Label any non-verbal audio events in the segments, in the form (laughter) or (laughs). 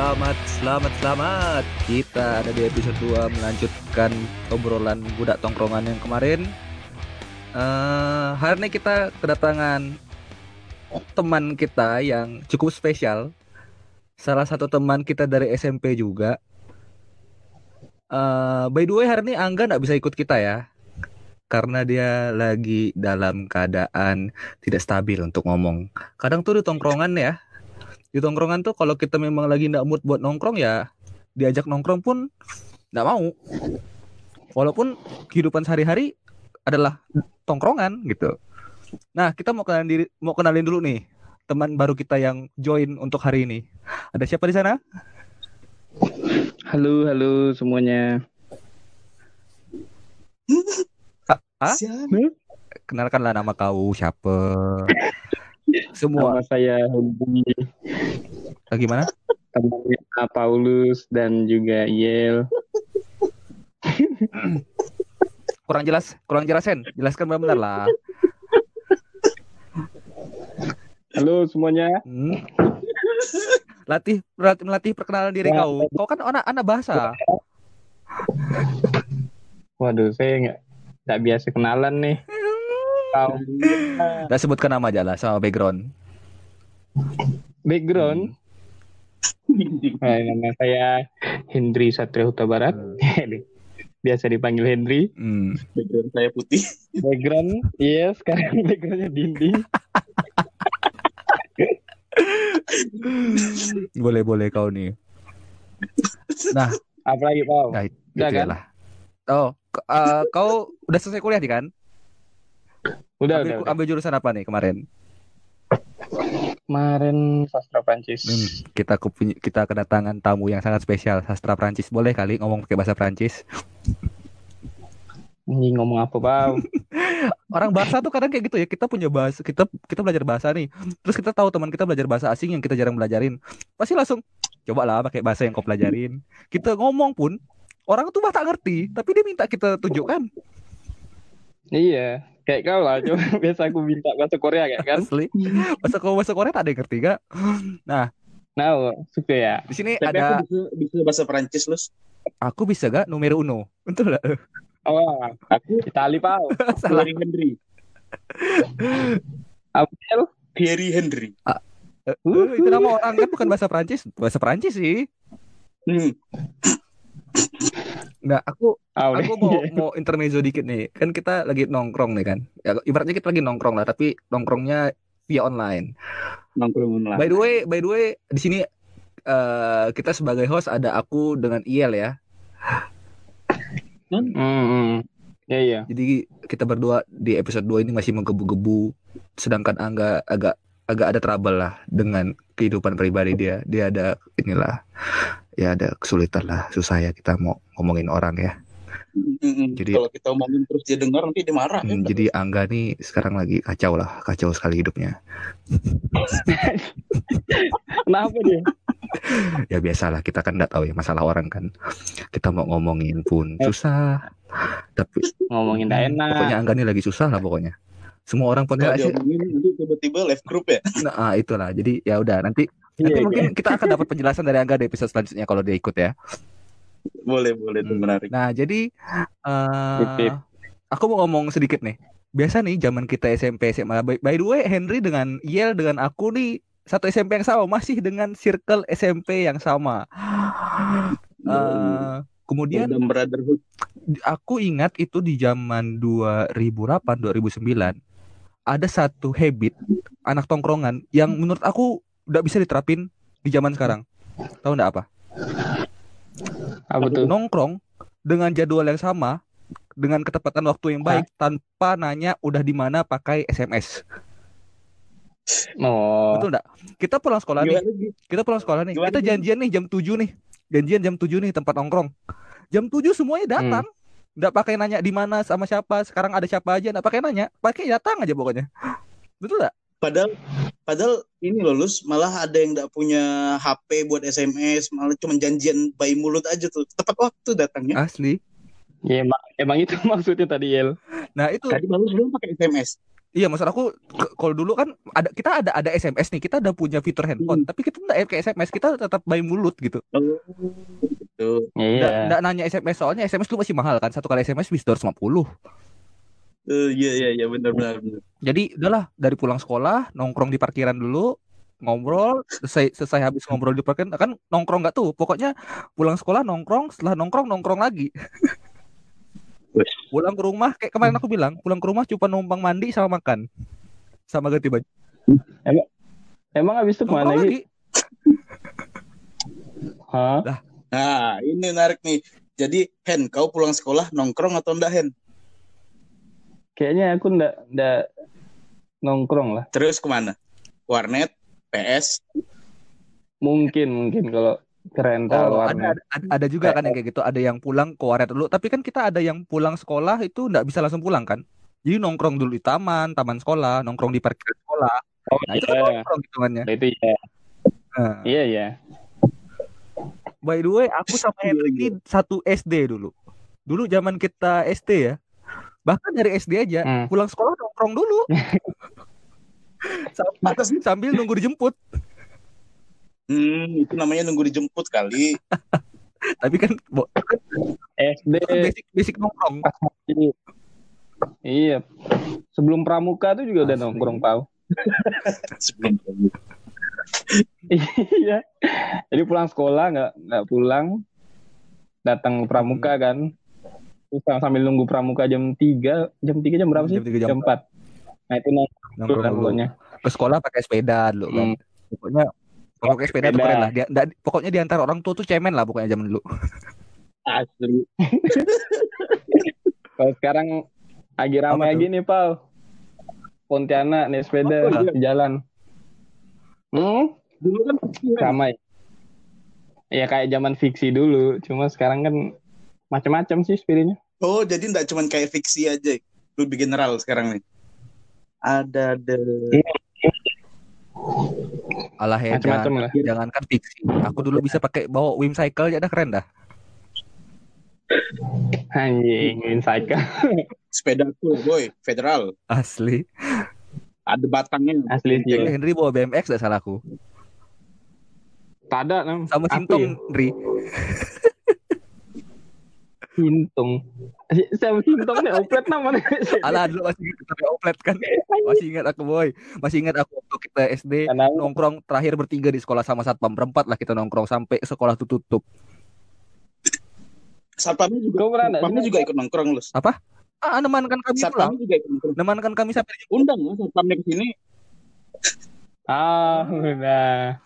Selamat, selamat, selamat. Kita ada di episode 2 melanjutkan obrolan budak tongkrongan yang kemarin. Eh, hari ini kita kedatangan teman kita yang cukup spesial. Salah satu teman kita dari SMP juga. Eh, by the way hari ini Angga nggak bisa ikut kita ya. Karena dia lagi dalam keadaan tidak stabil untuk ngomong. Kadang tuh di tongkrongan ya, di tongkrongan tuh kalau kita memang lagi nggak mood buat nongkrong ya diajak nongkrong pun nggak mau. Walaupun kehidupan sehari-hari adalah tongkrongan gitu. Nah kita mau kenalin diri mau kenalin dulu nih teman baru kita yang join untuk hari ini. Ada siapa di sana? Halo, halo semuanya. Hah? kenalkanlah nama kau siapa semua Nama saya Hendy, Ah, gimana temannya Paulus dan juga Yel. kurang jelas kurang jelasin jelaskan benar-benar lah Halo semuanya. Hmm. latih melatih, melatih perkenalan diri Ya. kau kau kan anak anak bahasa Waduh, saya nggak nggak biasa kenalan nih. Kau Udah sebutkan nama aja lah sama background. background. Nah, nama saya Hendri Satria Huta Barat. (laughs) Biasa dipanggil Hendri. Hmm. background saya putih Background, iya sekarang (laughs) backgroundnya dinding. (laughs) Boleh boleh kau nih. Nah, Apalagi Pau? nah itu Udah ya kan? lah. Oh, eh, kau udah selesai kuliah nih kan? Udah, ambil, udah, udah. ambil jurusan apa nih kemarin? Kemarin sastra Prancis. Hmm, kita kita kedatangan tamu yang sangat spesial, sastra Prancis. Boleh kali ngomong pakai bahasa Prancis? Ini ngomong apa, Pau? (laughs) Orang bahasa tuh kadang kayak gitu ya. Kita punya bahasa, kita kita belajar bahasa nih. Terus kita tahu teman kita belajar bahasa asing yang kita jarang belajarin. Pasti langsung coba lah pakai bahasa yang kau pelajarin. Kita ngomong pun orang tuh bah tak ngerti, tapi dia minta kita tunjukkan. Iya, kayak kau lah. Cuma (laughs) biasa aku minta bahasa Korea kayak kan. Asli. Bahasa kau bahasa Korea tak ada yang ngerti gak? Nah, suka ya. Di sini tapi ada aku bisa, bisa bahasa Perancis lus aku bisa gak numero uno. Betul gak? Oh, aku Itali pau. (laughs) Salah. Thierry Henry Abel, Thierry Henry Uh, itu nama orang kan bukan bahasa Prancis. Bahasa Prancis sih. hmm. Nah, aku udah. aku mau (laughs) mau intermezzo dikit nih. Kan kita lagi nongkrong nih kan. Ya, ibaratnya kita lagi nongkrong lah, tapi nongkrongnya via online. nongkrong lah By the way, by the way, di sini eh, kita sebagai host ada aku dengan Iel ya. Hmm, hmm. Ya, iya. Jadi kita berdua di episode 2 ini masih menggebu-gebu sedangkan Angga agak agak ada trouble lah dengan kehidupan pribadi dia. Dia ada inilah ya ada kesulitan lah, susah ya kita mau ngomongin orang ya. Mm-mm. Jadi- kalau kita omongin terus dia dengar nanti dia marah Hmm, ya. jadi Angga nih sekarang lagi kacau lah, kacau sekali hidupnya. (laughs) Kenapa dia? Ya biasalah kita kan nggak tahu ya masalah orang kan. Kita mau ngomongin pun susah. Tapi Ngomongin nggak enak. pokoknya Angga nih lagi susah lah pokoknya. Semua orang pun kalau ya, dia omongin nanti tiba-tiba left group ya nah, ah, itulah. Jadi ya udah nanti nanti Iya, mungkin kita akan dapat penjelasan dari Angga di episode selanjutnya kalau dia ikut ya. boleh boleh itu Hmm. menarik Nah, jadi Tip-tip. aku mau ngomong sedikit nih. Biasa nih zaman kita SMP SMA. By, by the way, Henry dengan Yel dengan aku nih satu SMP yang sama, masih dengan circle SMP yang sama. Eh kemudian dan brotherhood aku ingat itu di zaman 2008 2009 ada satu habit anak tongkrongan yang menurut aku udah bisa diterapin di zaman sekarang. Tahu nggak apa? Apa tuh? nongkrong dengan jadwal yang sama dengan ketepatan waktu yang baik tanpa nanya udah di mana pakai SMS. Oh, Betul enggak? Kita pulang sekolah nih, kita pulang sekolah nih. Gimana, Kita janjian nih jam 7 nih. Janjian jam 7 nih tempat nongkrong. Jam 7 semuanya datang. Enggak pakai nanya di mana sama siapa, sekarang ada siapa aja, enggak pakai nanya, pakai datang aja pokoknya. Betul enggak? padahal padahal ini loh Lus malah ada yang nggak punya HP buat SMS malah cuma janjian by mulut aja tuh tepat waktu datangnya Asli. ya emang, emang itu (laughs) maksudnya tadi Yel. Nah, itu tadi baru belum pakai SMS Iya, maksud aku kalau dulu kan ada kita ada ada SMS nih, kita udah punya fitur handphone, tapi kita enggak kayak SMS, kita tetap by mulut gitu. Oh, gitu. Nggak, Iya. nggak nanya SMS soalnya SMS dulu masih mahal kan, satu kali SMS bisa 250. Eh, Iya iya iya benar benar benar. Jadi udahlah dari pulang sekolah nongkrong di parkiran dulu ngobrol selesai selesai habis ngobrol di parkiran kan nongkrong nggak tuh pokoknya pulang sekolah nongkrong setelah nongkrong nongkrong lagi pulang ke rumah kayak kemarin aku bilang pulang ke rumah cuma numpang mandi sama makan sama ganti baju Emang habis itu ke mana lagi? lagi Hah? Nah ini menarik nih. Jadi Hen, kau pulang sekolah nongkrong atau enggak Hen? Kayaknya aku ndak ndak nongkrong lah. Terus ke mana? Warnet, PS. Mungkin mungkin kalau keren Oh, ada, ada, ada juga kan yang kayak gitu ada yang pulang ke warnet dulu tapi kan kita ada yang pulang sekolah itu nggak bisa langsung pulang kan jadi nongkrong dulu di taman taman sekolah nongkrong di parkiran sekolah Oh nah itu kan iya. nongkrong hitungannya Itu iya. Nah, Iya iya. By the way, aku sama Henry ini satu SD dulu. Dulu zaman kita SD ya. Bahkan dari SD aja, Hmm. pulang sekolah nongkrong dulu. (laughs) sambil, sambil nunggu dijemput. Hmm, itu namanya nunggu dijemput kali. (laughs) Tapi kan bo- SD kan basic basic nongkrong. iya. Sebelum pramuka tuh juga udah Asli. nongkrong pau. (laughs) Sebelum iya. Jadi pulang sekolah nggak nggak pulang, datang ke pramuka Hmm. kan. Terus sambil nunggu pramuka jam 3, jam 3 jam berapa sih? Jam 3 jam Jam 4. Nah itu nongkrong. Ke sekolah pakai sepeda dulu kan. Hmm. Pokoknya pokoknya sepeda tuh Sepeda. keren lah. Dia, nggak- pokoknya di antara orang tua tuh cemen lah pokoknya zaman dulu. asli. (laughs) Kalau sekarang lagi ramai tuh? lagi nih, Pau. Pontianak naik sepeda Oh, iya. jalan. Hmm, Dulu kan ramai. Ya kayak zaman fiksi dulu, cuma sekarang kan macam-macam sih spiritnya. Oh, jadi enggak cuman kayak fiksi aja. Lebih general sekarang nih. Ada ada Alah ya, Macam-macam jangan, lah. jangankan fiksi. Aku dulu bisa pakai bawa Wim Cycle ya udah keren dah. Anjing, insight (laughs) kan. sepeda cool, boy, federal. Asli. Ada batangnya. Asli sih. Henry bawa BMX gak salah aku. Tak ada, Nam. Sama Aku Sintong, ya? Henry. Sintung. Si- (laughs) Siapa Sintong nih? Oplet namanya. (laughs) Alah dulu masih ingat tapi oplet kan. Masih ingat aku boy. Masih ingat aku waktu kita SD Karena nongkrong terakhir bertiga di sekolah sama satpam berempat lah kita nongkrong sampai sekolah tuh tutup. Satpamnya juga. Kau pernah nggak Satpamnya juga ikut nongkrong lu. Ah, nemankan kami pulang. Satpamnya juga ikut nongkrong. Nemankan kami sampai Undang ya satpamnya ke sini. Ah, udah.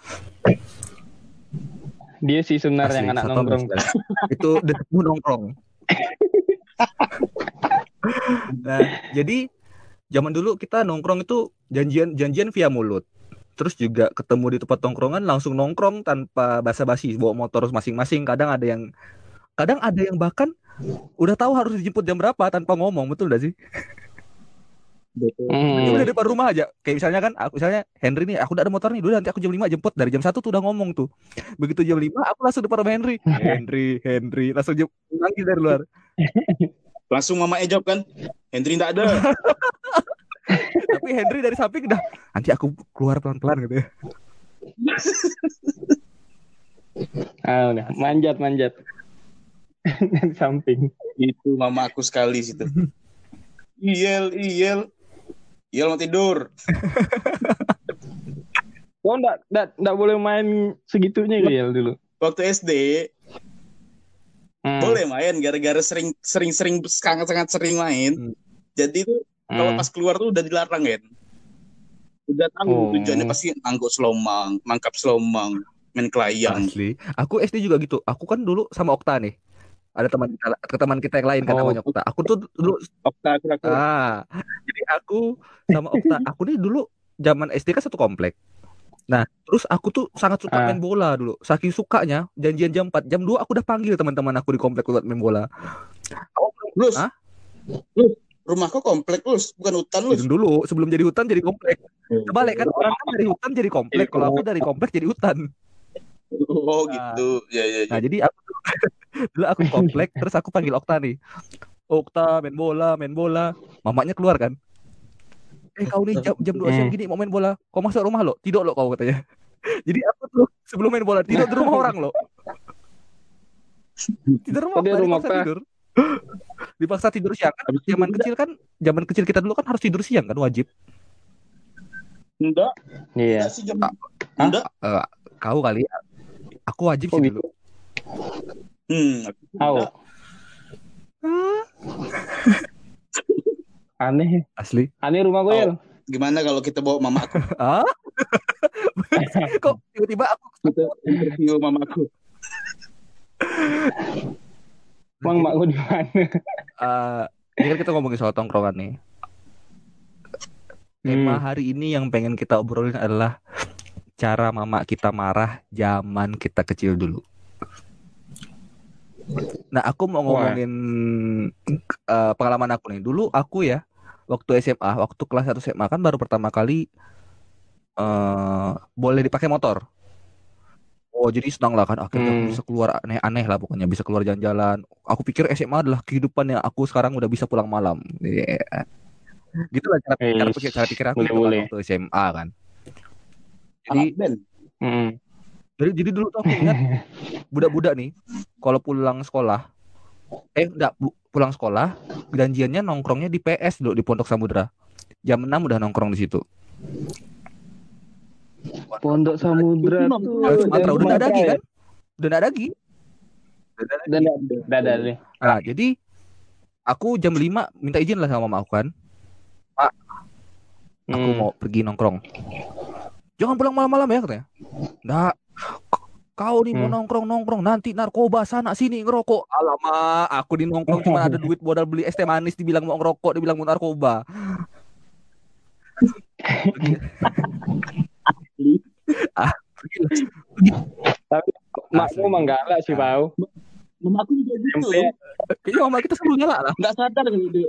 Dia si Sunar Asli, yang anak nongkrong. (laughs) Itu detikmu nongkrong. (laughs) nah, jadi zaman dulu kita nongkrong itu janjian janjian via mulut. Terus juga ketemu di tempat nongkrongan langsung nongkrong tanpa basa-basi bawa motor masing-masing. Kadang ada yang kadang ada yang bahkan udah tahu harus dijemput jam berapa tanpa ngomong, betul gak sih? Betul. Hmm. Udah depan rumah aja. Kayak misalnya kan, aku misalnya Henry nih, aku udah ada motor nih, dulu nanti aku jam 5 jemput. Dari jam 1 tuh udah ngomong tuh. Begitu jam 5, aku langsung depan rumah Henry. (laughs) Henry, Henry, langsung jemput lagi dari luar. (laughs) Langsung mama ejok kan. Hendri enggak ada. (laughs) Tapi Henry dari samping udah, nanti aku keluar pelan-pelan gitu ya. Ah, udah. Manjat, manjat. Dari samping. Itu mama aku sekali situ. Iyel, iyel. Iyel mau tidur. (laughs) Oh, enggak, enggak, enggak boleh main segitunya ya dulu. Waktu SD Hmm. boleh main gara-gara sering sering sering sangat sangat sering main. Hmm. Jadi tuh kalau Hmm. pas keluar tuh udah dilarang kan. Udah tahu Oh. tujuannya pasti nangkut selomang, nangkap selomang, main kelayang. Asli. Aku SD juga gitu. Aku kan dulu sama Okta nih. Ada teman kita, teman kita yang lain kan Oh. namanya Okta. Aku tuh dulu Okta kira-kira. Ah, jadi aku sama Okta, aku nih dulu zaman SD kan satu komplek. Nah, terus aku tuh sangat suka Ah. main bola dulu. Saking sukanya, janjian jam 4, jam 2 aku udah panggil teman-teman aku di komplek buat main bola. Lus. Hah? Lus, rumah kau komplek Lus, bukan hutan Lus. Dulu sebelum jadi hutan jadi komplek. Kebalik kan orang kan dari hutan jadi komplek, kalau aku dari komplek jadi hutan. Oh gitu. Ya ya ya. Nah, jadi aku (laughs) dulu aku di komplek, terus aku panggil Okta nih. Okta main bola, main bola. Mamanya keluar kan. eh kau nih jam jam dua siang Hmm. gini mau main bola kau masuk rumah lo tidur lo kau katanya (laughs) jadi aku tuh sebelum main bola tidur di rumah orang lo tidur rumah, apa? rumah dipaksa apa? tidur dipaksa tidur siang kan zaman kecil kan zaman kecil kita dulu kan harus tidur siang kan wajib Enggak, Iya. enggak sih jam. Ah. Enggak. Eh, kau kali aku wajib Oh sih gitu. dulu Hmm, aku Tahu. Aneh. asli Aneh rumah gue Oh. ya. Gimana kalau kita bawa mama aku? (laughs) ah (laughs) kok tiba-tiba aku Kita interview mama aku. Emang mak gue di mana? Eh, ini kan kita ngomongin soal tongkrongan nih tema hari ini yang pengen kita obrolin adalah cara mama kita marah zaman kita kecil dulu. Nah, aku mau Wah. ngomongin eh, pengalaman aku nih. Dulu aku ya, waktu SMA, waktu kelas 1 SMA kan baru pertama kali eh boleh dipakai motor. Oh, jadi senang lah kan akhirnya aku Hmm. bisa keluar aneh-aneh lah pokoknya bisa keluar jalan-jalan. Aku pikir SMA adalah kehidupan yang aku sekarang udah bisa pulang malam. Iya. Gitu lah cara, cara, pikir, cara pikir aku boleh, gitu kan boleh. waktu SMA kan. Jadi band. Hmm. jadi, jadi dulu tuh aku ingat (laughs) budak-budak nih kalau pulang sekolah eh enggak bu- pulang sekolah janjiannya nongkrongnya di PS dulu di Pondok Samudra. Jam 6 udah nongkrong di situ. Pondok Samudra tuh. Sumatera udah nggak ada lagi kan? Udah nggak ada lagi. Udah nggak ada lagi. Nah, jadi aku jam 5 minta izin lah sama mama aku kan. Aku Hmm. mau pergi nongkrong. Jangan pulang malam-malam ya katanya. Nggak. Kau nih mau Hmm. nongkrong-nongkrong nanti narkoba sana sini ngerokok. Alamak, aku di nongkrong cuma ada duit modal beli es teh manis dibilang mau ngerokok, dibilang mau narkoba. ah, pergilah. Makmu Asli. emang galak sih, Ah. Pau. Mama aku juga gitu. Kayaknya mama kita selalu nyala lah. Nggak sadar gitu.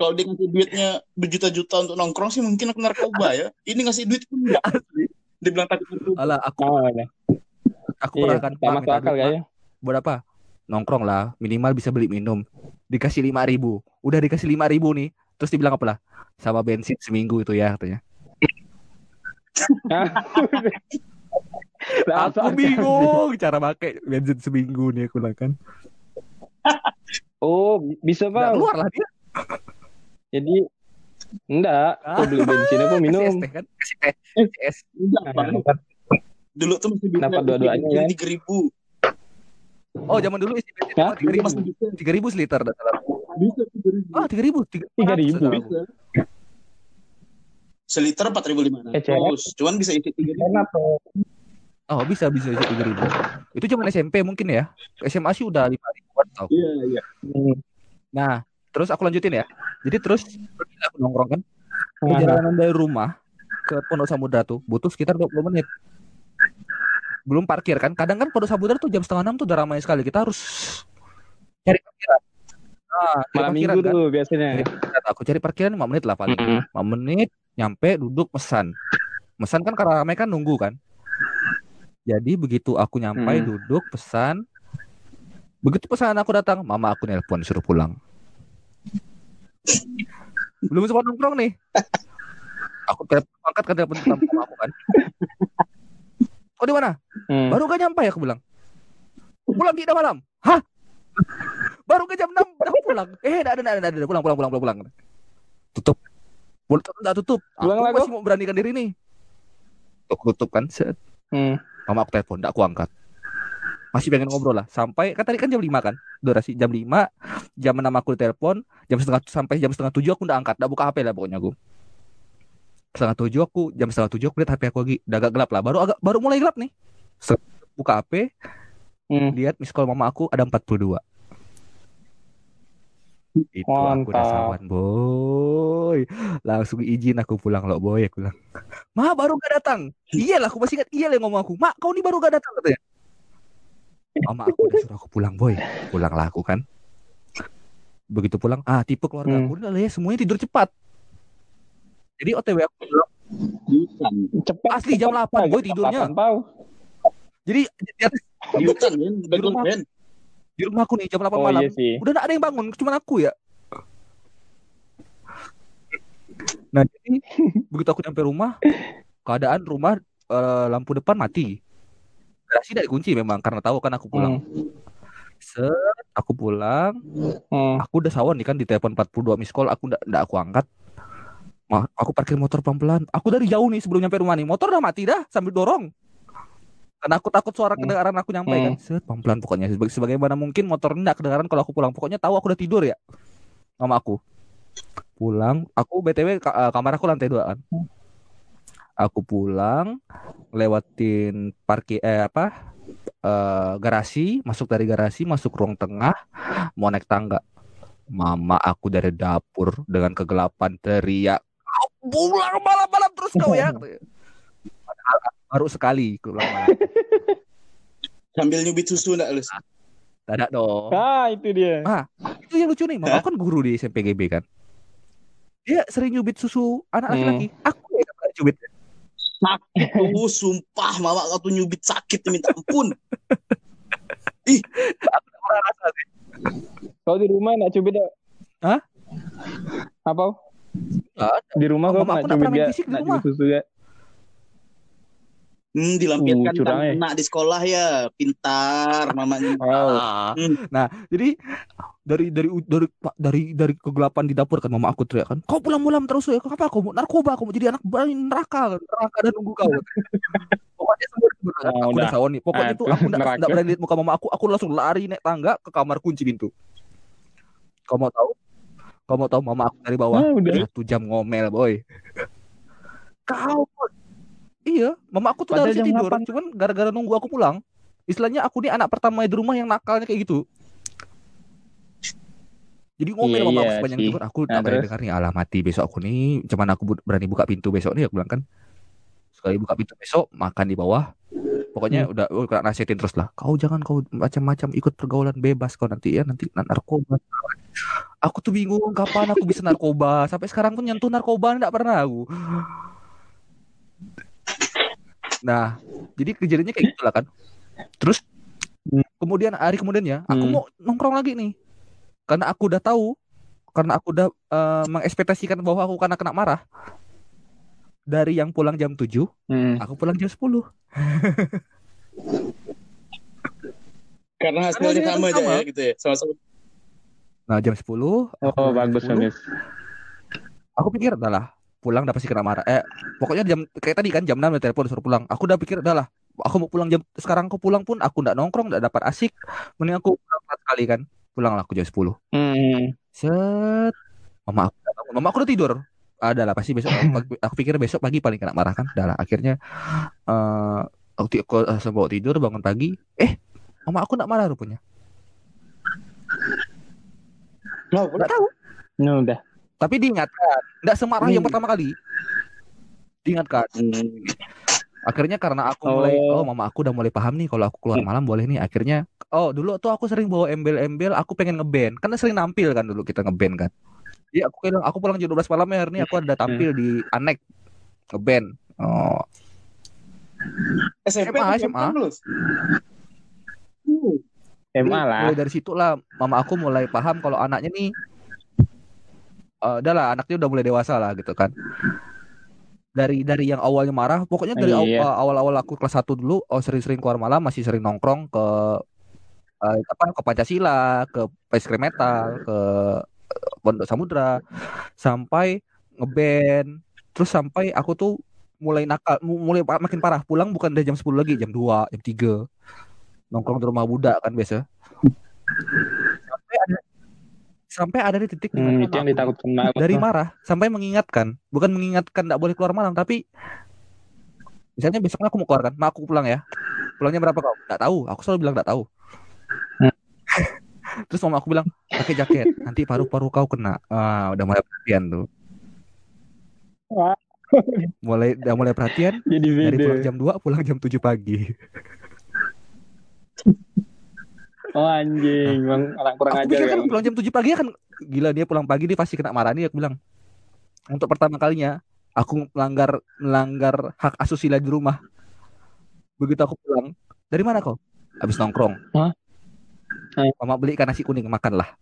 Kalau dia ngasih duitnya berjuta-juta untuk nongkrong sih mungkin aku narkoba ya. Ini ngasih duit pun enggak. Asli. Dia bilang takut narkoba. Alah, aku Oh, ya. aku Iya, pernah kan tak "Pak, masuk minta akal Pak." kayaknya. buat apa? Nongkrong lah, minimal bisa beli minum. Dikasih lima ribu, udah dikasih lima ribu nih, terus dibilang apa lah? Sama bensin seminggu itu ya katanya. Lah, Aku bingung cara pakai bensin seminggu nih aku bilang kan. Oh, bisa, Pau. keluar lah dia. Jadi enggak, kau beli bensin aku Kasih es minum. teh kan, kasih teh, kasih es. Enggak. Dapat Dulu tuh masih bisa Dapat dua-duanya, kan? tiga ribu. Oh zaman dulu isi bensin tiga ribu, tiga ribu seliter. dah salah. Bisa tiga ribu. Ah tiga ribu, tiga Tiga ribu? aku. Seliter empat ribu lima Eh, cewek. ratus. Cuman bisa isi tiga ribu. Oh bisa bisa isi tiga ribu. Itu zaman SMP mungkin ya. SMA sih udah lima ribuan tau. Iya iya. Hmm. Nah terus aku lanjutin ya. Jadi terus aku nongkrong kan. Nah, Perjalanan dari rumah ke Pondok Samudra tuh butuh sekitar 20 menit. Belum parkir kan. Kadang kan Pondok Samudra tuh jam setengah enam tuh udah ramai sekali. Kita harus cari parkiran. Nah, cari malam parkiran minggu kan. tuh biasanya. Cari parkiran. Aku cari parkiran 5 menit lah paling. Mm-mm. 5 menit nyampe duduk pesan. Pesan kan karena ramai kan nunggu kan. Jadi begitu aku nyampe Hmm. duduk pesan. Begitu pesanan aku datang, mama aku nelpon suruh pulang. (laughs) Belum sempat nongkrong nih. Aku angkat kan telepon sama aku kan. Kau di mana? Hmm. Baru gak nyampe aku bilang. Pulang tidak malam. Hah? Baru ke jam 6 udah pulang. Eh, enggak ada, enggak ada, enggak ada. Pulang, pulang, pulang, pulang, pulang. Tutup. Pulang, enggak tutup. Pulang aku lah, masih mau beranikan diri nih. Aku tutup kan. Set. Hmm. Mama aku telepon, enggak aku angkat. Masih pengen ngobrol lah. Sampai, kan tadi kan jam 5 kan. Durasi jam 5. Jam 6 aku telepon. Jam setengah, sampai jam setengah 7 aku udah angkat. Enggak buka HP lah pokoknya aku. Setengah 7 aku, jam setengah 7 aku lihat HP aku lagi. Udah agak gelap lah. Baru agak, baru mulai gelap nih. Buka HP, Hmm. lihat miss call mama aku ada 42 itu aku udah Mantap. sawan boy langsung izin aku pulang loh boy aku bilang ma baru gak datang iyalah aku masih ingat iya lah yang ngomong aku mak kau nih baru gak datang katanya mama aku udah suruh aku pulang boy pulang lah aku kan begitu pulang ah tipe keluarga Hmm. aku udah lah ya semuanya tidur cepat jadi otw aku pulang. Cepat. Asli, jam cepat. 8, boy, Jam tidurnya. 8, Pau. jadi di, atas- rumah. di rumah aku nih jam 8 Oh malam iya sih. udah gak ada yang bangun cuma aku ya Nah jadi (laughs) begitu aku nyampe rumah, keadaan rumah eh, lampu depan mati. Garasi tidak dikunci memang karena tahu kan aku pulang. Hmm. Set, aku pulang, Hmm. aku udah sawan nih kan di telepon 42 miss call, aku ndak ndak aku angkat. Ma, aku parkir motor pelan-pelan. Aku dari jauh nih sebelum nyampe rumah nih, motor udah mati dah sambil dorong. Karena aku takut suara Hmm. kedengaran aku nyampe Hmm. kan. Set, pelan-pelan pokoknya. Sebaga- Sebagaimana mungkin motor ndak kedengaran kalau aku pulang. Pokoknya tahu aku udah tidur ya. Sama aku. Pulang, aku BTW eh, kamar aku lantai dua kan. Aku pulang, lewatin parkir eh apa? eh, garasi, masuk dari garasi, masuk ruang tengah, mau naik tangga. Mama aku dari dapur dengan kegelapan teriak, "Kau pulang malam-malam terus kau ya. Padahal (laughs) baru sekali pulang malam. Sambil nyubit susu enggak lu? Ada dong. Ah, itu dia. Itu yang lucu nih, mama aku kan guru di SMPGB kan. Dia sering nyubit susu anak Hmm. laki-laki. Aku ya yang pernah nyubit. (laughs) Oh, sumpah mama kau tuh nyubit sakit minta ampun. Pernah rasa sih. Kau di rumah nak cubit tak? Hah? Apa? Di rumah kau aku nak cubit di nak cubit susu ya? Hmm, dilampirkan Uh, kan ya. nak di sekolah ya, pintar mamanya. Wow. (laughs) Ah. Hmm. Nah, jadi dari dari dari dari dari kegelapan di dapur kan mama aku teriak kan, kau pulang malam terus ya, apa kau mau narkoba, kau mau jadi anak bayi neraka, neraka dan nunggu kau. (laughs) Pokoknya semua. Oh, aku udah udah. sawan nih. Pokoknya Ah, tuh aku nggak neraka. nggak berani lihat muka mama aku, aku langsung lari naik tangga ke kamar kunci pintu. Kau mau tahu? Kau mau tahu mama aku dari bawah Ah, udah. satu jam ngomel boy. Kau Iya, mama aku tuh Padahal harusnya tidur, 8. cuman gara-gara nunggu aku pulang. Istilahnya aku nih anak pertama di rumah yang nakalnya kayak gitu. Jadi ngomel sama aku iya sepanjang sih. itu kan aku Nah, tak berani dengar nih alah mati besok aku nih cuman aku berani buka pintu besok nih aku bilang kan sekali buka pintu besok makan di bawah pokoknya Hmm. udah oh, kena nasihatin terus lah kau jangan kau macam-macam ikut pergaulan bebas kau nanti ya nanti na- narkoba aku tuh bingung kapan aku bisa narkoba sampai sekarang pun nyentuh narkoba enggak pernah aku nah jadi kejadiannya kayak gitulah kan terus Hmm. kemudian hari kemudiannya aku Hmm. mau nongkrong lagi nih karena aku udah tahu karena aku udah eh, mengekspektasikan bahwa aku karena kena marah dari yang pulang jam 7 Hmm. aku pulang jam 10 Karena hasilnya sama kan aja sama. ya gitu ya. Sama-sama. nah jam 10 aku Oh, jam bagus 10, bagus. aku pikir adalah pulang udah pasti kena marah. Eh pokoknya jam kayak tadi kan jam 6 udah telepon suruh pulang. Aku udah pikir adalah aku mau pulang jam sekarang aku pulang pun aku nggak nongkrong nggak dapat asik. Mending aku pulang empat kali kan. Pulang lah aku jam 10 Hmm. set. Mama aku mama aku udah tidur. Ada lah pasti besok aku, aku pikir besok pagi paling kena marah kan. Udah lah akhirnya eh aku, ti- aku bawa tidur bangun pagi. Eh mama aku nggak marah rupanya. Nggak tahu. Nah, udah. Tapi diingatkan nggak semarah yang Hmm. pertama kali diingatkan Hmm. akhirnya karena aku mulai Oh. oh mama aku udah mulai paham nih kalau aku keluar Hmm. malam boleh nih akhirnya oh dulu tuh aku sering bawa embel-embel aku pengen ngeband karena sering nampil kan dulu kita ngeband kan Iya aku bilang aku pulang jam 12 malam ya hari ini aku ada tampil di Anek ngeband oh SMP SMA, SMA. lu? Hmm. Lah. mulai dari situ lah mama aku mulai paham kalau anaknya nih eh udah lah anaknya udah mulai dewasa lah gitu kan. Dari dari yang awalnya marah pokoknya dari Iya. eh, awal-awal aku kelas 1 dulu oh sering-sering keluar malam masih sering nongkrong ke eh, apa ke Pancasila ke Ice Cream Metal ke Pondok Samudra. Sampai ngeband terus sampai aku tuh mulai nakal mu- mulai makin parah. Pulang bukan dari jam 10 lagi jam 2 jam 3 nongkrong di rumah budak kan biasa. Sampai ada sampai ada di titik di Hmm, mana itu yang ditakutkan dari marah sampai mengingatkan. Bukan mengingatkan tidak boleh keluar malam tapi misalnya besoknya aku mau keluar kan mak aku pulang ya. Pulangnya berapa kau? Nggak tahu aku selalu bilang nggak tahu. Hmm. (laughs) terus mama aku bilang pakai jaket nanti paru-paru kau kena. Ah udah mulai perhatian tuh. Mulai udah mulai perhatian Jadi dari pulang jam 2 pulang jam 7 pagi (laughs) Oh anjing, bang anak kurang aku ajar pikir ya. kan pulang jam 7 pagi kan gila dia pulang pagi dia pasti kena marah nih aku bilang. Untuk pertama kalinya aku melanggar melanggar hak asusila di rumah. Begitu aku pulang dari mana kau? Habis nongkrong. Hah? Eh. mama belikan nasi kuning makanlah.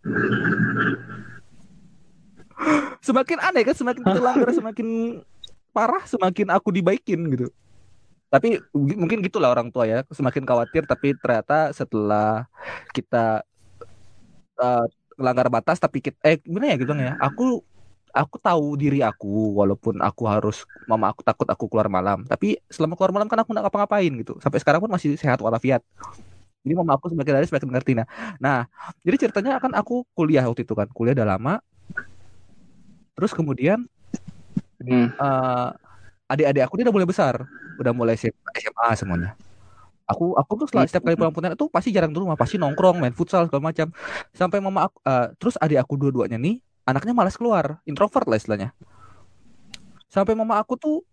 Semakin aneh kan semakin kita langgar semakin parah semakin aku dibaikin gitu tapi mungkin gitulah orang tua ya semakin khawatir tapi ternyata setelah kita uh, melanggar batas tapi kita eh gimana ya gitu ya aku aku tahu diri aku walaupun aku harus mama aku takut aku keluar malam tapi selama keluar malam kan aku nggak ngapa-ngapain gitu. Sampai sekarang pun masih sehat walafiat. Jadi mama aku semakin hari semakin ngerti. Nah nah jadi ceritanya akan aku kuliah waktu itu kan kuliah udah lama. Terus kemudian hmm. uh, adik-adik aku dia udah mulai besar udah mulai SMA semuanya. Aku aku tuh setelah setiap kali pulang pontianak tuh pasti jarang dulu rumah pasti nongkrong main futsal segala macam. Sampai mama aku uh, terus adik aku dua-duanya nih anaknya malas keluar. Introvert lah istilahnya. Sampai mama aku tuh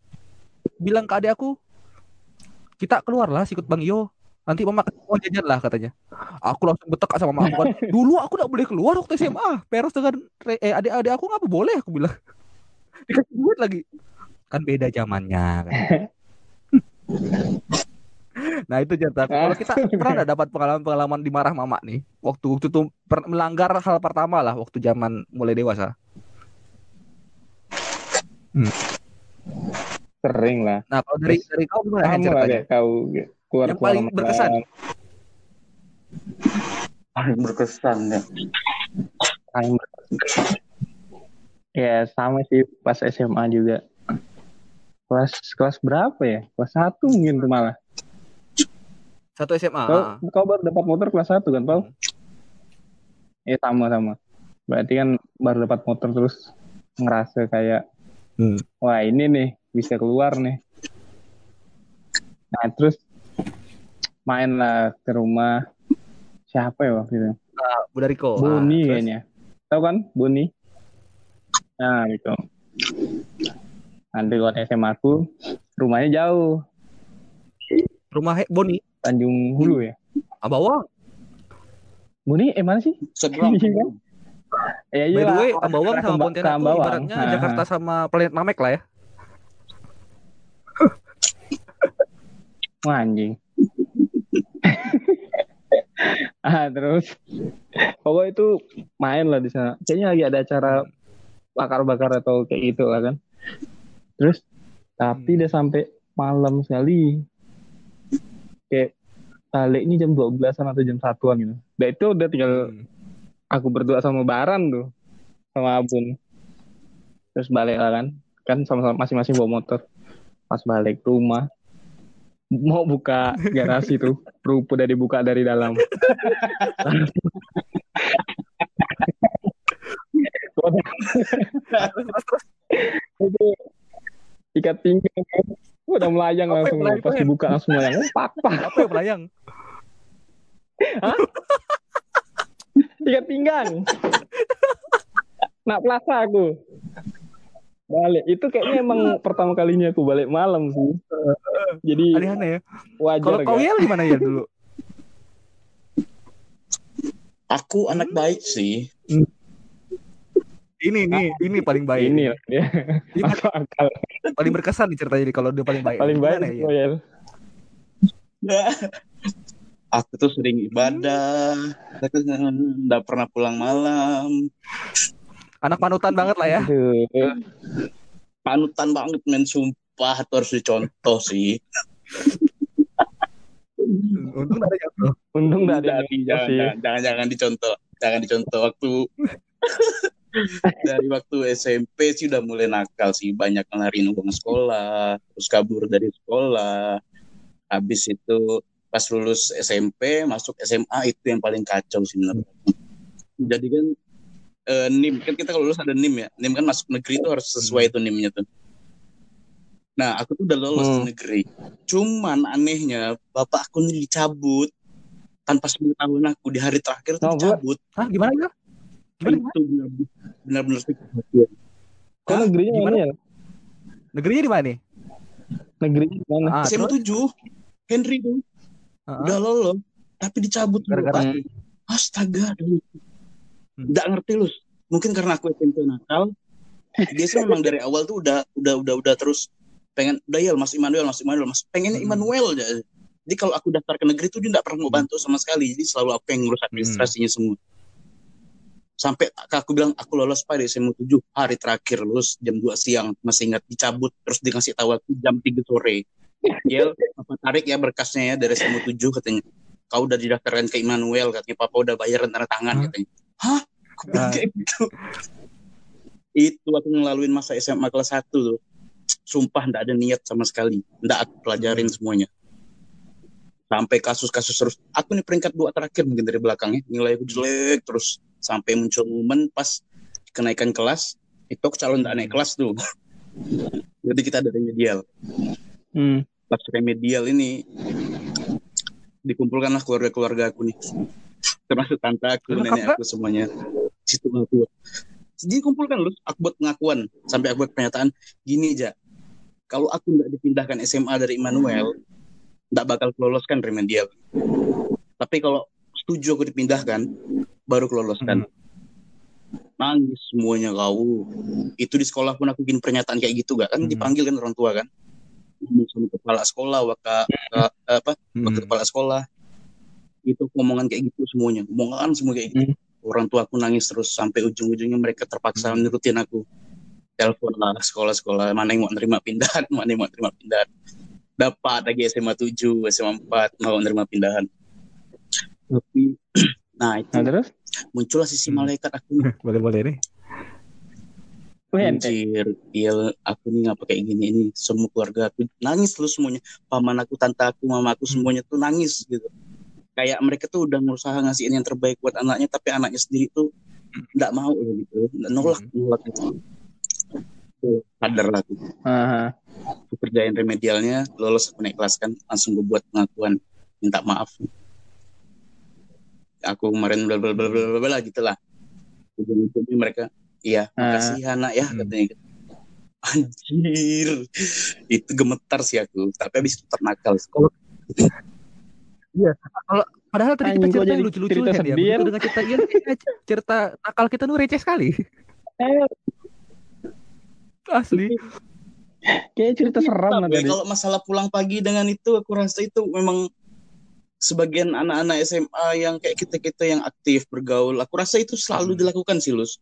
bilang ke adik aku kita keluar lah sikut bang Yo nanti mama mau jajan lah katanya. Aku langsung betek sama mama aku kan. (laughs) Dulu aku gak boleh keluar waktu SMA peros dengan eh, adik-adik aku nggak boleh? aku bilang. (laughs) Dikasih duit lagi. Kan beda zamannya kan. (laughs) nah itu cerita kalau kita (laughs) pernah nggak dapat pengalaman-pengalaman dimarah mama nih? Waktu waktu itu melanggar hal pertama lah waktu zaman mulai dewasa. Hmm. sering lah. Nah kalau dari dari kau gimana ceritanya? kau keluar yang paling berkesan? Paling berkesan ya. Paling berkesan. Ya sama sih pas SMA juga kelas kelas berapa ya? Kelas satu mungkin tuh malah. Satu SMA kau, kau baru dapat motor kelas satu kan Paul hmm. ya sama sama. Berarti kan baru dapat motor terus ngerasa kayak hmm. wah ini nih bisa keluar nih. Nah terus main lah ke rumah siapa ya waktu itu? Uh, Bunda Riko Buni ah, kayaknya. Tahu kan Buni nah gitu nanti kalau SMA aku rumahnya jauh. Rumah Boni? Tanjung Hulu ya? Ambawang Boni eh mana sih? Seberang (laughs) Ya, iya, By the way, Ambawang sama Pontianak itu ibaratnya nah. Jakarta sama planet Namek lah ya. Wah, anjing. (laughs) ah, terus. Pokoknya itu main lah di sana. Kayaknya lagi ada acara bakar-bakar atau kayak gitu lah kan terus tapi hmm. udah sampai malam sekali. Kayak balik ini jam 12-an atau jam satuan gitu. Dan itu udah tinggal hmm. aku berdua sama Baran tuh sama Abun. Terus balik lah kan. Kan sama-sama masing-masing bawa motor. Pas balik rumah mau buka garasi tuh. Rupu udah dibuka dari dalam. (laughs) (laughs) Itu ikat pinggang udah melayang apa langsung melayang? pas dibuka langsung melayang. Pak pak. Apa yang melayang? Hah? ikat pinggang. Nak plaza aku. Balik. Itu kayaknya emang pertama kalinya aku balik malam sih. Jadi aneh-aneh ya. wajar kalau kau ya gimana ya dulu? Aku anak hmm? baik sih. Hmm ini ini ini paling baik. Ini. Ya. Masuk akal. Paling berkesan nih ceritanya kalau dia paling baik. Paling baik ya? ya. (laughs) Aku tuh sering ibadah, aku nggak pernah pulang malam. Anak panutan banget lah ya. Panutan banget men sumpah tuh harus dicontoh sih. (laughs) Untung dari. Untung dari jangan, jangan, jangan, jangan dicontoh. Jangan dicontoh waktu (laughs) (laughs) dari waktu SMP sih udah mulai nakal sih. Banyak ngelarin uang sekolah terus kabur dari sekolah. Habis itu pas lulus SMP masuk SMA itu yang paling kacau sih menurut jadi kan eh, nim kan kita kalau lulus ada nim ya. Nim kan masuk negeri itu harus sesuai itu nimnya tuh. Nah aku tuh udah lulus hmm. negeri. Cuman anehnya bapak aku nih dicabut. Tanpa sepengetahuan aku di hari terakhir tuh oh, dicabut. Hah, gimana ya itu benar-benar Kau negerinya gimana? mana ya? Negerinya di mana? Negerinya di mana? Ah, SMA tujuh Henry tuh. Uh-huh. Udah lolos, tapi dicabut gara-gara Astaga, dulu. Hmm. Nggak ngerti lu. Mungkin karena aku SMP nakal. Dia sih memang dari awal tuh udah udah udah udah terus pengen udah ya Mas Immanuel, Mas Immanuel, Mas pengennya hmm. Immanuel aja. Jadi kalau aku daftar ke negeri tuh dia nggak pernah mau bantu sama sekali. Jadi selalu aku yang ngurus administrasinya hmm. semua sampai aku bilang aku lolos pak di SMA 7 hari terakhir lulus jam 2 siang. Masih ingat dicabut terus dikasih tahu aku jam 3 sore. Yel apa tarik ya berkasnya ya dari SMA 7 katanya. Kau udah didaftarkan ke Immanuel katanya. Papa udah bayar tanda tangan katanya. Hah? Aku bilang kayak gitu? Itu aku ngelaluin masa SMA kelas 1 tuh. Sumpah ndak ada niat sama sekali. Ndak aku pelajarin semuanya sampai kasus-kasus terus. Aku nih peringkat dua terakhir mungkin dari belakangnya nilai aku jelek terus. Sampai muncul momen pas kenaikan kelas itu aku calon ndak naik kelas tuh. (laughs) Jadi kita ada remedial. Hmm. pas remedial ini dikumpulkanlah keluarga-keluarga aku nih. Termasuk tante aku nenek aku semuanya. Situ aku dikumpulkan loh aku buat pengakuan. Sampai aku buat pernyataan gini aja kalau aku nggak dipindahkan SMA dari Immanuel nggak bakal keloloskan remedial tapi kalau setuju aku dipindahkan baru keloloskan. Nangis semuanya kau. Itu di sekolah pun aku bikin pernyataan kayak gitu gak kan Hmm. dipanggil kan orang tua kan? Sama kepala sekolah waka ka- apa? Hmm. kepala sekolah. Itu omongan kayak gitu semuanya. Omongan semua kayak gitu. Orang tua aku nangis terus sampai ujung-ujungnya mereka terpaksa Hmm. nurutin aku. Telepon lah sekolah-sekolah mana yang mau nerima pindahan (laughs) mana yang mau nerima pindahan dapat lagi SMA 7 SMA 4 mau nerima pindahan tapi (clears throat) nah itu Nah terus? muncullah sisi Hmm. malaikat aku nih. (laughs) boleh boleh nih. Anjir, iya aku nih ngapa kayak gini ini semua keluarga aku nangis terus semuanya paman aku tante aku mama aku semuanya tuh nangis gitu kayak mereka tuh udah berusaha ngasihin yang terbaik buat anaknya tapi anaknya sendiri tuh nggak mau gitu nolak nolak gitu sadar lah. Aha. aku kerjain remedialnya lolos aku naik kelas kan langsung gue buat pengakuan minta maaf. Aku kemarin bla bla bla bla bla bla gitu lah. Ujung-ujungnya mereka iya makasih ya nak ya Hmm. katanya gitu. anjir. Itu gemetar sih aku. Tapi habis itu ternakal padahal tadi kita Anjing, cerita jadi lucu-lucu kan ya begitu ya? dengan cerita Ian kayaknya cerita nakal kita tuh receh sekali. Eh, asli kayak cerita seram tadi. kalau masalah pulang pagi dengan itu aku rasa itu memang sebagian anak-anak SMA yang kayak kita-kita yang aktif bergaul aku rasa itu selalu Hmm. dilakukan sih Lus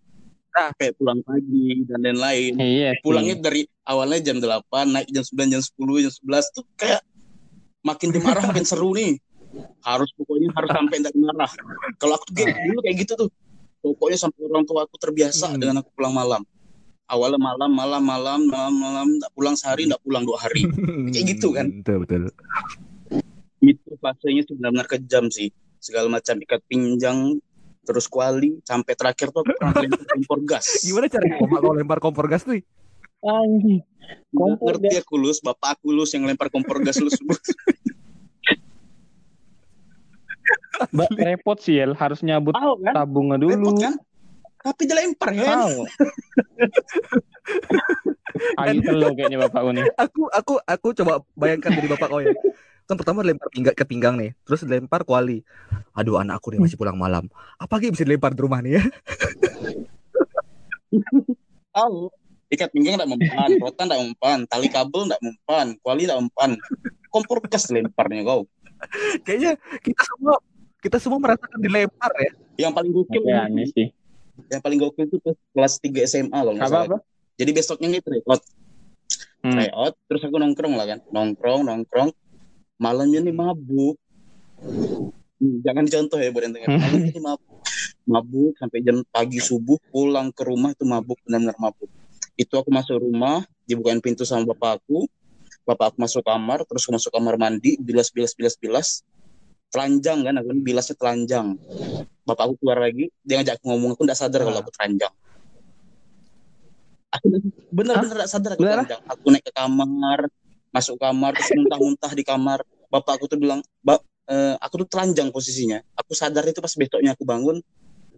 Nah. kayak pulang pagi dan lain-lain Iya. pulangnya dari awalnya jam 8 naik jam 9 jam 10 jam 11 tuh kayak makin dimarah (laughs) makin seru nih harus pokoknya harus sampai tidak marah kalau aku tuh kayak dulu kayak gitu tuh pokoknya sampai orang tua aku terbiasa Hmm. dengan aku pulang malam awalnya malam malam malam malam malam nggak pulang sehari nggak pulang dua hari. (laughs) Kayak gitu kan? betul betul. Itu fasenya sih benar-benar kejam sih. Segala macam ikat pinggang terus kuali sampai terakhir tuh (laughs) pernah lempar kompor gas. Gimana cara (laughs) kalau lempar kompor gas tuh? Anjing. Kompor ngerti aku lus. Bapak aku lus yang lempar kompor gas lus. Mbak repot sih El, harus nyabut tahu kan? tabungnya dulu. repot kan tapi dilempar kan? Tahu. (laughs) Lagi telo kayaknya bapakku nih. aku aku aku coba bayangkan dari bapak kau ya. Kan pertama lempar pinggang ke pinggang nih terus lempar kuali. Aduh anakku nih masih pulang malam. Apa lagi bisa dilempar di rumah nih ya? (laughs) Tahu. Ikat pinggang tidak mempan rotan tidak mempan tali kabel tidak mempan kuali tidak mempan. Kompor gas lemparnya kau. Kayaknya kita semua kita semua merasakan dilempar ya. Yang paling gokil Ya, aneh sih. Yang paling gokil itu kelas 3 SMA loh salah. Apa-apa? jadi besoknya nih tryout. Hmm. tryout terus aku nongkrong lah kan. Nongkrong nongkrong. Malamnya nih mabuk. Hmm, jangan dicontoh ya buat yang dengar. Hmm. malamnya nih mabuk. Mabuk sampai jam pagi subuh pulang ke rumah itu mabuk benar-benar mabuk. Itu aku masuk rumah dibukain pintu sama bapak aku. Bapak aku masuk kamar terus aku masuk kamar mandi bilas bilas bilas bilas telanjang kan aku bilasnya telanjang bapak aku keluar lagi dia ngajak aku ngomong aku nggak sadar kalau aku telanjang aku bener-bener nggak sadar aku Bener? telanjang aku naik ke kamar masuk kamar terus muntah-muntah di kamar. Bapak aku tuh bilang bak eh, aku tuh telanjang posisinya. Aku sadar itu pas besoknya aku bangun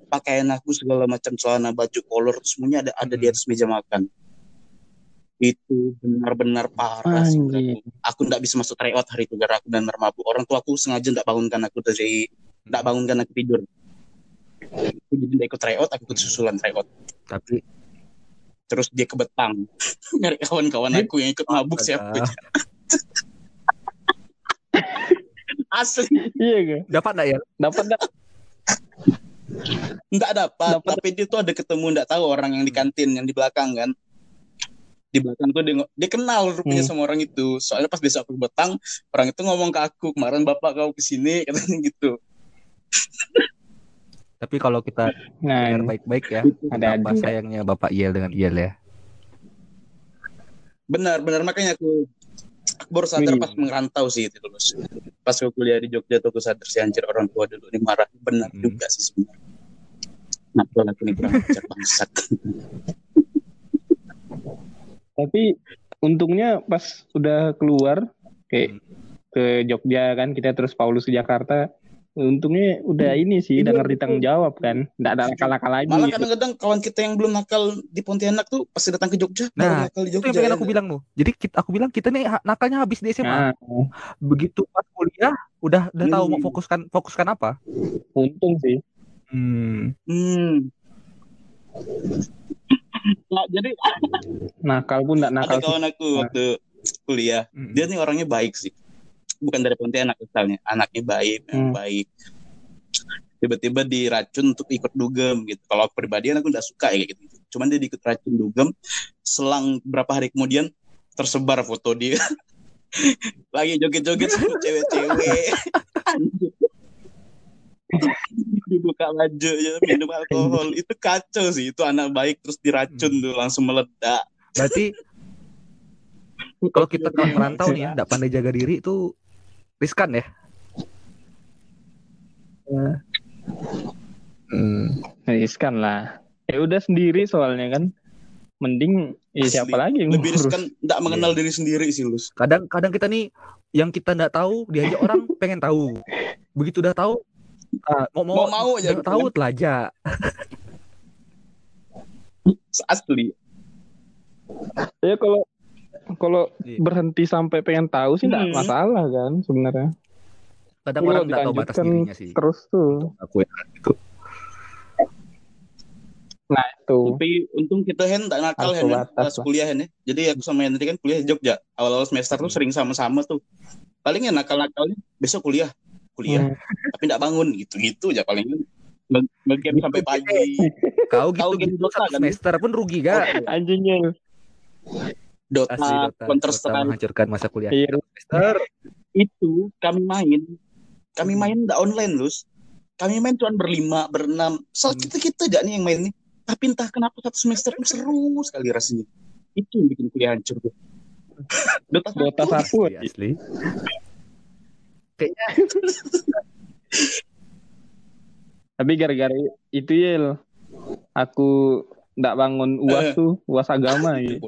pakaian aku segala macam celana baju kolor semuanya ada ada di Hmm. atas meja makan. Itu benar-benar parah sih aku. aku nggak bisa masuk tryout hari itu karena aku benar mabuk. Orang tua aku sengaja nggak bangunkan aku dari nggak bangunkan aku tidur aku jadi nggak ikut tryout aku ikut susulan tryout tapi terus dia ke Betang (laughs) nyari kawan-kawan aku yang ikut mabuk siapa (laughs) asli Iya gak? dapat nggak ya Dapat enggak? (laughs) Nggak dapat, Dapat. tapi dia tuh ada ketemu nggak tahu orang yang di kantin yang di belakang kan. Di belakang tuh dia, dia kenal rupanya Hmm. sama orang itu. Soalnya pas besok aku betang, orang itu ngomong ke aku, kemarin bapak kau ke sini, katanya gitu. Tapi kalau kita Nah, dengar baik-baik ya, ada apa ada. sayangnya Bapak Yel dengan Yel ya. Benar, benar makanya aku, aku baru sadar Wih. pas merantau sih itu dulu. Pas aku kuliah di Jogja tuh aku sadar sih anjir orang tua dulu ini marah. Benar Hmm. juga sih sebenarnya. Kenapa aku ini kurang ajar bangsat. (laughs) Tapi untungnya pas udah keluar kayak ke Jogja kan kita terus Paulus ke Jakarta. Untungnya udah ini sih, udah ngerti tanggung jawab kan. Nggak ada nakal-nakal lagi. Malah gitu. kadang-kadang kawan kita yang belum nakal di Pontianak tuh pasti datang ke Jogja, Nah, nakal di Itu Jogja. yang pengen ya. aku bilang tuh. Jadi kita, aku bilang kita nih nakalnya habis di SMA. Nah, Begitu pas kuliah udah udah tahu mau Hmm. fokuskan fokuskan apa. untung sih. Hmm. Hmm. Nah, jadi (laughs) Nakal pun nggak nakal ada sih. kawan aku waktu kuliah, Hmm. dia nih orangnya baik sih. Bukan dari Pontianak misalnya, anaknya baik, Hmm. baik. Tiba-tiba diracun untuk ikut dugem gitu. Kalau pribadi aku nggak suka ya kayak gitu. Cuman dia ikut racun dugem, selang berapa hari kemudian tersebar foto dia (laughs) lagi joget-joget sama cewek-cewek. (laughs) Dibuka baju ya minum alkohol itu kacau sih itu anak baik terus diracun tuh langsung meledak Berarti (laughs) kalau kita kalau merantau nih ya, nggak pandai jaga diri itu riskan ya. Hmm. Riskan lah. Ya udah sendiri soalnya kan. Mending ya Asli. siapa lagi yang lebih ngurus? riskan nggak mengenal diri sendiri sih Lus Kadang-kadang kita nih yang kita nggak tahu diajak orang (laughs) pengen tahu. Begitu udah tahu ah, mau mau, mau mau aja tahu telajak. asli Ya kalau kalau Iya. berhenti sampai pengen tahu sih Hmm. nggak masalah kan sebenarnya. Kadang Kalau orang nggak tahu batas dilanjutkan dirinya sih. Terus tuh. Aku ya gitu. Nah itu. tapi untung kita Hen tak nakal Hen ya, pas kuliah Hen ya jadi aku sama Henry kan kuliah di Jogja awal-awal semester tuh sering sama-sama tuh palingnya nakal-nakalnya besok kuliah kuliah Hmm. tapi nggak bangun gitu-gitu aja paling Nge- nge-game sampai pagi Kau Kau gitu game gitu satu kan? semester pun rugi gak? Anjingnya. Dota, Asli Dota, Counter Strike menghancurkan masa kuliah. Iya. Itu kami main kami Hmm. main nggak online Lus kami main cuma berlima berenam soal Hmm. kita kita aja nih yang main nih tapi entah kenapa satu semester itu seru sekali rasanya itu yang bikin kuliah hancur tuh (laughs) Dota, Dota satu. satu. Asli. Kayaknya Tapi gara-gara itu ya aku nggak bangun uas Eh. tuh uas agama (laughs) gitu.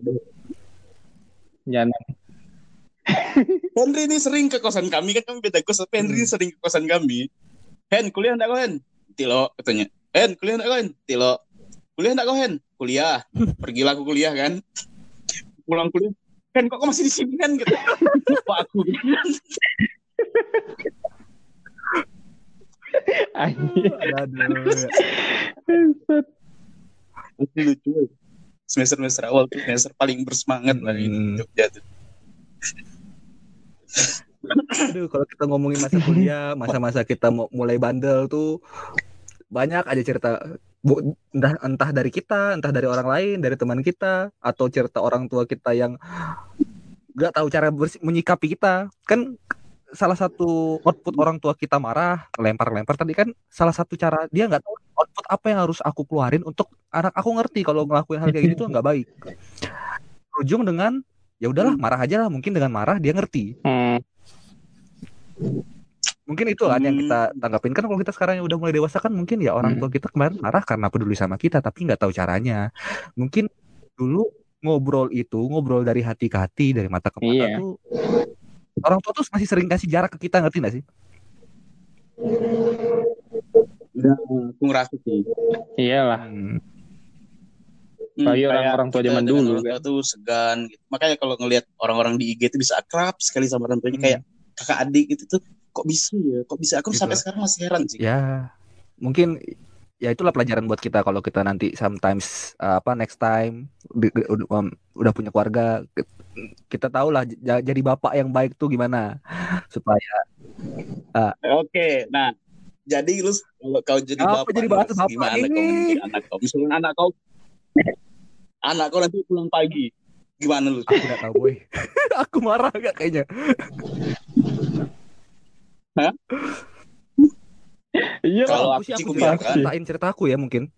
Jangan. (laughs) Henry ini sering ke kosan kami kan kami beda kos tapi Henry Hmm. sering ke kosan kami. Hen kuliah enggak kau Hen? Tilo katanya. Hen kuliah enggak kau Hen? Tilo. Kuliah enggak kau Hen? Kuliah. (laughs) Pergilah aku kuliah kan? Pulang kuliah. Hen kok kau masih di sini kan gitu. Lupa aku. (laughs) Aduh. Itu lucu ya. Semester semester awal tuh semester paling bersemangat lah di Hmm. Jogja tuh Aduh, kalau kita ngomongin masa kuliah, (laughs) masa-masa kita mau mulai bandel tuh banyak aja cerita Bu- entah entah dari kita, entah dari orang lain, dari teman kita, atau cerita orang tua kita yang nggak tahu cara menyikapi kita. Kan salah satu output orang tua kita marah, lempar-lempar tadi kan salah satu cara dia nggak tahu output apa yang harus aku keluarin untuk anak aku ngerti kalau ngelakuin hal kayak gitu nggak baik. Ujung dengan ya udahlah marah aja lah, mungkin dengan marah dia ngerti. Hmm. Mungkin itu kan yang Hmm. kita tanggapin kan kalau kita sekarang yang udah mulai dewasa kan mungkin ya orang Hmm. tua kita kemarin marah karena peduli sama kita tapi nggak tahu caranya. Mungkin dulu ngobrol itu ngobrol dari hati ke hati dari mata ke mata Iya. tuh orang tua tuh masih sering kasih jarak ke kita ngerti nggak sih? Udah aku ngerasa sih Iyalah. Hmm. Hmm, Apalagi orang- orang tua zaman dulu, orang tuh segan gitu. makanya kalau ngelihat orang-orang di IG itu bisa akrab sekali sama orang tuanya Hmm. kayak kakak adik itu tuh kok bisa ya kok bisa aku Gitu. sampai sekarang masih heran sih Ya mungkin ya itulah pelajaran buat kita kalau kita nanti sometimes uh, apa next time di- um, udah punya keluarga ke- kita tahu lah j- jadi bapak yang baik tuh gimana (laughs) supaya Oke, nah Jadi lu kalau kau jadi Apa bapak, jadi Lus, bapak gimana ini? kau mendidik anak kau? Misalnya anak kau, anak kau nanti pulang pagi, gimana lu? Aku nggak tahu boy. (laughs) aku marah gak kayaknya. Iya Kalau aku sih aku biarkan. ceritain ceritaku ya mungkin.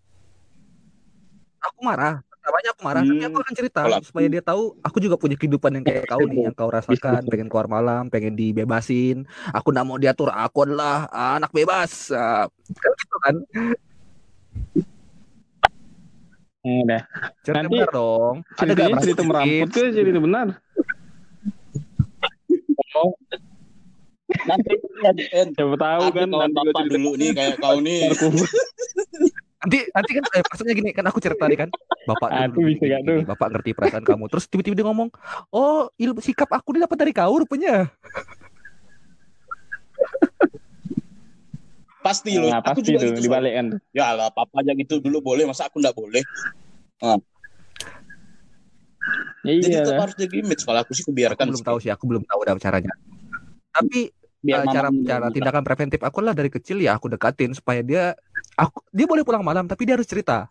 Aku marah. Pertamanya aku marah, tapi aku akan cerita aku- supaya dia tahu aku juga punya kehidupan yang kayak kau nih, yang kau rasakan, pengen keluar malam, pengen dibebasin. Aku nggak mau diatur, aku adalah anak bebas. Kan gitu kan? Udah. Cerita Nanti benar dong. Ada gak cerita meramput sedikit? ke cerita benar. Nanti nanti Siapa tahu kan kawan nanti gua cerita dulu nih kayak kau nih. Nanti nanti kan eh, maksudnya gini kan aku cerita nih kan. Bapak Ah, dulu itu bisa gini, gak tuh? gini. Bapak ngerti perasaan kamu. Terus tiba-tiba dia ngomong, "Oh, ilmu sikap aku ini dapat dari kau rupanya." Pasti lu. Nah, aku pasti juga tuh gitu. dibalik kan. Ya lah, papa aja gitu dulu boleh, masa aku nggak boleh? Ya Jadi iya tetap lah. harus jadi image. Kalau aku sih Aku kubiarkan. belum tahu sih, aku belum tahu ada caranya. Tapi Biar eh, cara cara tindakan preventif aku lah dari kecil ya aku dekatin supaya dia aku dia boleh pulang malam tapi dia harus cerita.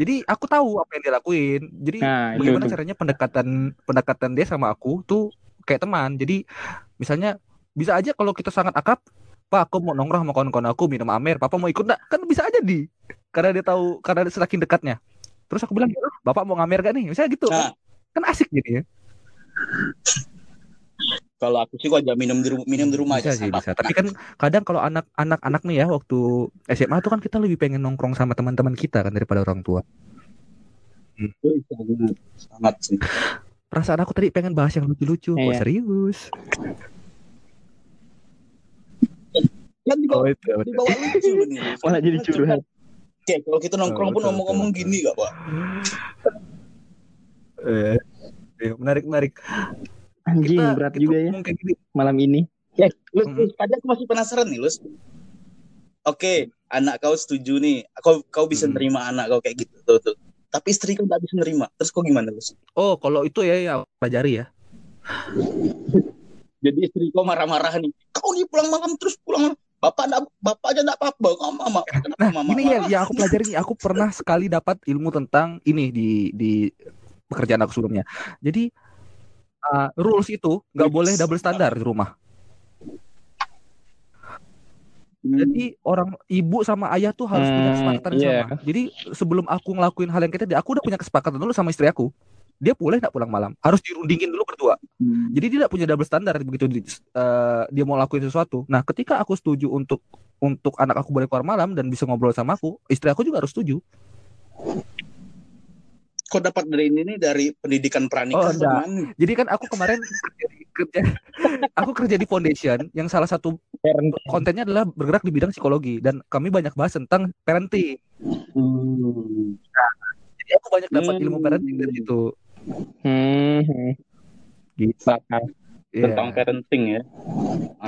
Jadi aku tahu apa yang dia lakuin. Jadi Nah, itu bagaimana tuh. caranya pendekatan pendekatan dia sama aku tuh kayak teman. Jadi misalnya bisa aja kalau kita sangat akrab, Pak aku mau nongkrong sama kawan-kawan aku minum amer, Papa mau ikut enggak? Kan bisa aja di. Karena dia tahu karena dia semakin dekatnya. Terus aku bilang, Bapak mau ngamer gak nih? Misalnya gitu. Nah. Kan asik jadi ya. Kalau aku sih gua aja minum di rumah, minum di rumah bisa aja. sih sama. bisa tapi kan kadang kalau anak-anak anak nih ya waktu SMA tuh kan kita lebih pengen nongkrong sama teman-teman kita kan daripada orang tua Wih, sangat, sangat sih. perasaan aku tadi pengen bahas yang lucu-lucu kok Iya. serius Kan di bawah, itu di bawah lucu nih. Malah jadi curhat. Oke, kalau kita nongkrong Oh, pun ngomong-ngomong gini gak, Pak? eh, iya, menarik menarik Anjing kita berat kita juga ya kayak gini malam ini. Eh, Lus, Hmm. Tadi aku masih penasaran nih, Lus. Oke, anak kau setuju nih. Kau kau bisa Hmm. nerima anak kau kayak gitu tuh, tuh. Tapi istri kau nggak bisa nerima. Terus kau gimana, Lus? oh kalau itu ya ya pelajari ya (laughs) Jadi istri kau marah-marah nih. Kau nih pulang malam terus pulang malam. Bapak enggak, bapak aja enggak apa-apa. Kau mama. Kenapa nah mama ini ya marah? yang aku pelajari nih aku pernah sekali dapat ilmu tentang ini di di pekerjaan aku sebelumnya jadi uh, rules itu nggak boleh double standar di rumah Hmm. Jadi orang ibu sama ayah tuh harus punya Hmm, kesepakatan yang iya. sama. Jadi sebelum aku ngelakuin hal yang kayak tadi, aku udah punya kesepakatan dulu sama istri aku. Dia boleh nggak pulang malam? Harus dirundingin dulu berdua. Hmm. Jadi dia nggak punya double standar begitu di- eh, dia mau lakuin sesuatu. Nah, ketika aku setuju untuk untuk anak aku boleh keluar malam dan bisa ngobrol sama aku, istri aku juga harus setuju. Kau dapat dari ini nih dari pendidikan Oh, pranikah mana? Jadi kan aku kemarin kerja, aku kerja di foundation yang salah satu kontennya adalah bergerak di bidang psikologi dan kami banyak bahas tentang parenting. Hmm. Jadi aku banyak dapat ilmu Hmm. parenting dari situ. Hmm. Gitu. Bakal. Iya. Tentang parenting ya.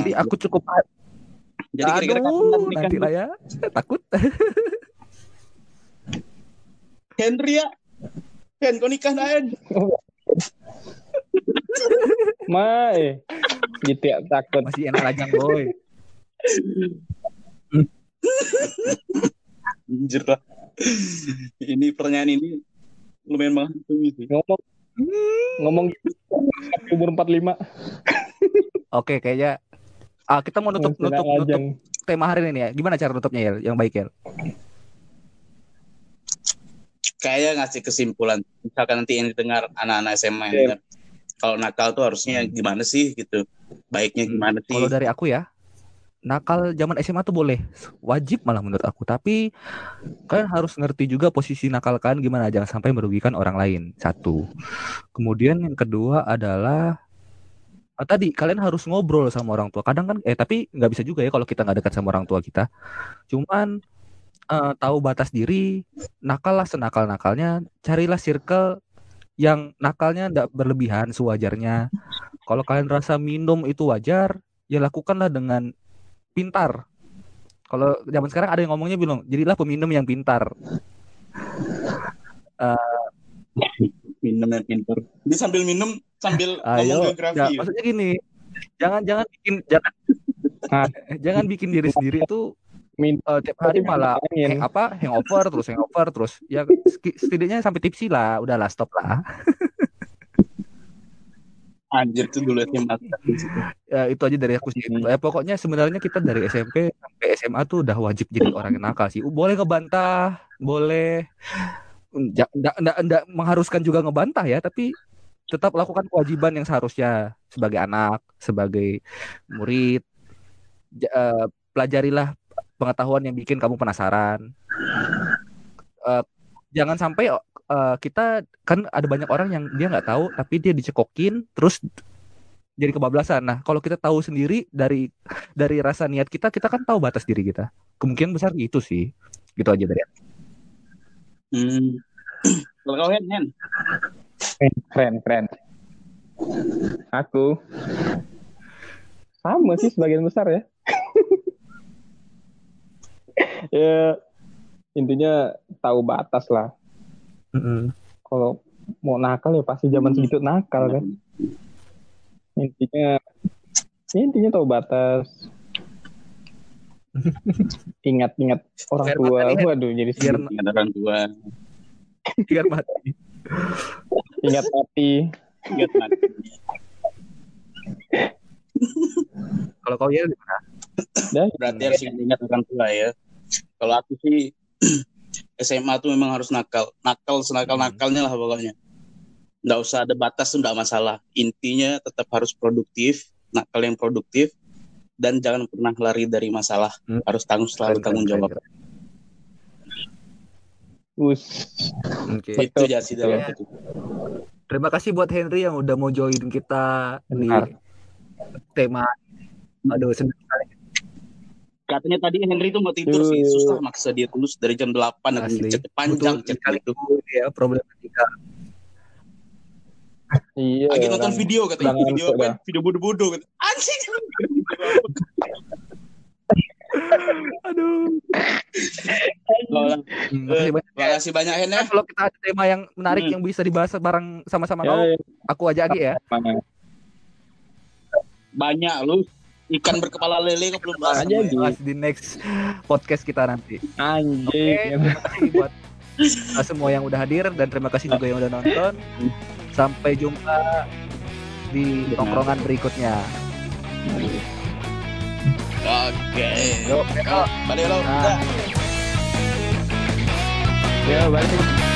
Jadi Ah, aku cukup jadi kira-kira kapan nanti nanti lah ya. Takut. (laughs) Henry ya. Hen, kau nikah nah, Hen? (laughs) Mai. Gitu ya takut. Masih enak lajang, boy. Anjir lah. Ini pertanyaan ini lumayan menghantui sih. Ngomong ngomong umur 45 Oke, kayaknya ah, kita mau nutup nutup nutup tema hari ini ya. Gimana cara nutupnya ya? Yang baik ya. Kayak ngasih kesimpulan. Misalkan nanti yang didengar anak-anak SMA yang Iya. dengar. Kalau nakal tuh harusnya gimana sih gitu. Baiknya gimana sih? Kalau dari aku ya, nakal zaman SMA tuh boleh, wajib malah menurut aku. Tapi kalian harus ngerti juga posisi nakal kalian gimana, jangan sampai merugikan orang lain. Satu. Kemudian yang kedua adalah ah, tadi kalian harus ngobrol sama orang tua. Kadang kan, eh tapi nggak bisa juga ya kalau kita nggak dekat sama orang tua kita. Cuman eh, tahu batas diri, nakal lah senakal nakalnya, carilah circle yang nakalnya tidak berlebihan sewajarnya. Kalau kalian rasa minum itu wajar, ya lakukanlah dengan pintar. Kalau zaman sekarang ada yang ngomongnya bilang, jadilah peminum yang pintar. minum yang pintar. Jadi sambil minum sambil Ayo, ngomong ya, geografi. maksudnya gini, jangan jangan bikin jangan Ah. (laughs) jangan bikin diri sendiri itu Min eh, tiap hari malah hang, apa hangover terus hangover terus. Ya setidaknya sampai tipsi lah. Udahlah stop lah. (laughs) Anjir tuh dulu ya, itu aja dari aku sih. Hmm. ya, pokoknya sebenarnya kita dari SMP sampai SMA tuh udah wajib jadi orang yang nakal sih. Boleh ngebantah boleh. Nggak nggak nggak nggak mengharuskan juga ngebantah ya tapi tetap lakukan kewajiban yang seharusnya sebagai anak sebagai murid. Ja- eh, pelajarilah pengetahuan yang bikin kamu penasaran Eh, jangan sampai eh, kita kan ada banyak orang yang dia nggak tahu tapi dia dicekokin terus jadi kebablasan. Nah, kalau kita tahu sendiri dari dari rasa niat kita, kita kan tahu batas diri kita. Kemungkinan besar itu sih. Gitu aja dari aku. Hmm. (clears throat) Kalau kau Hen, Hen. Keren, keren. Aku sama sih sebagian besar ya. (laughs) (laughs) ya intinya tahu batas lah. Kalau mau nakal ya pasti zaman segitu nakal kan. Intinya ya intinya tahu batas. (laughs) Ingat-ingat orang Biar tua. ya. Waduh jadi Biar sedih. Ingat orang tua. biar mati. Ingat mati. Ingat mati. Kalau kau ya Berarti harus ingat orang tua ya. Kalau aku sih (clears throat) SMA tuh memang harus nakal. Nakal senakal-nakalnya lah pokoknya. Nggak usah ada batas tuh nggak masalah. Intinya tetap harus produktif, nakal yang produktif, dan jangan pernah lari dari masalah. Hmm. Harus tanggung selalu Keren, tanggung jawab. keren. Us. Oke. Itu aja sih Ya. tuh. Terima kasih buat Henry yang udah mau join kita Benar. di tema. Aduh, senang. Katanya tadi Henry tuh mau tidur sih, susah maksa dia tulus dari jam 8 aku Asli. ngechat panjang kali itu. ya problematika. Iya. Lagi nonton video katanya, video apa? Video bodoh-bodoh kata. Anjing. (laughs) Aduh. Lola, Hmm, makasih banyak. Terima kasih banyak Hen ya. Nah, kalau kita ada tema yang menarik Hmm. yang bisa dibahas bareng sama-sama Ya, kau, ya, aku aja lagi ya. Banyak lu ikan berkepala lele kok belum bahas. Aja, Gi. Bahas di next podcast kita nanti. Terima kasih buat semua yang udah hadir dan terima kasih juga yang udah nonton. Sampai jumpa di tongkrongan berikutnya. Oke. Yuk, Balik lo. Ya, balik.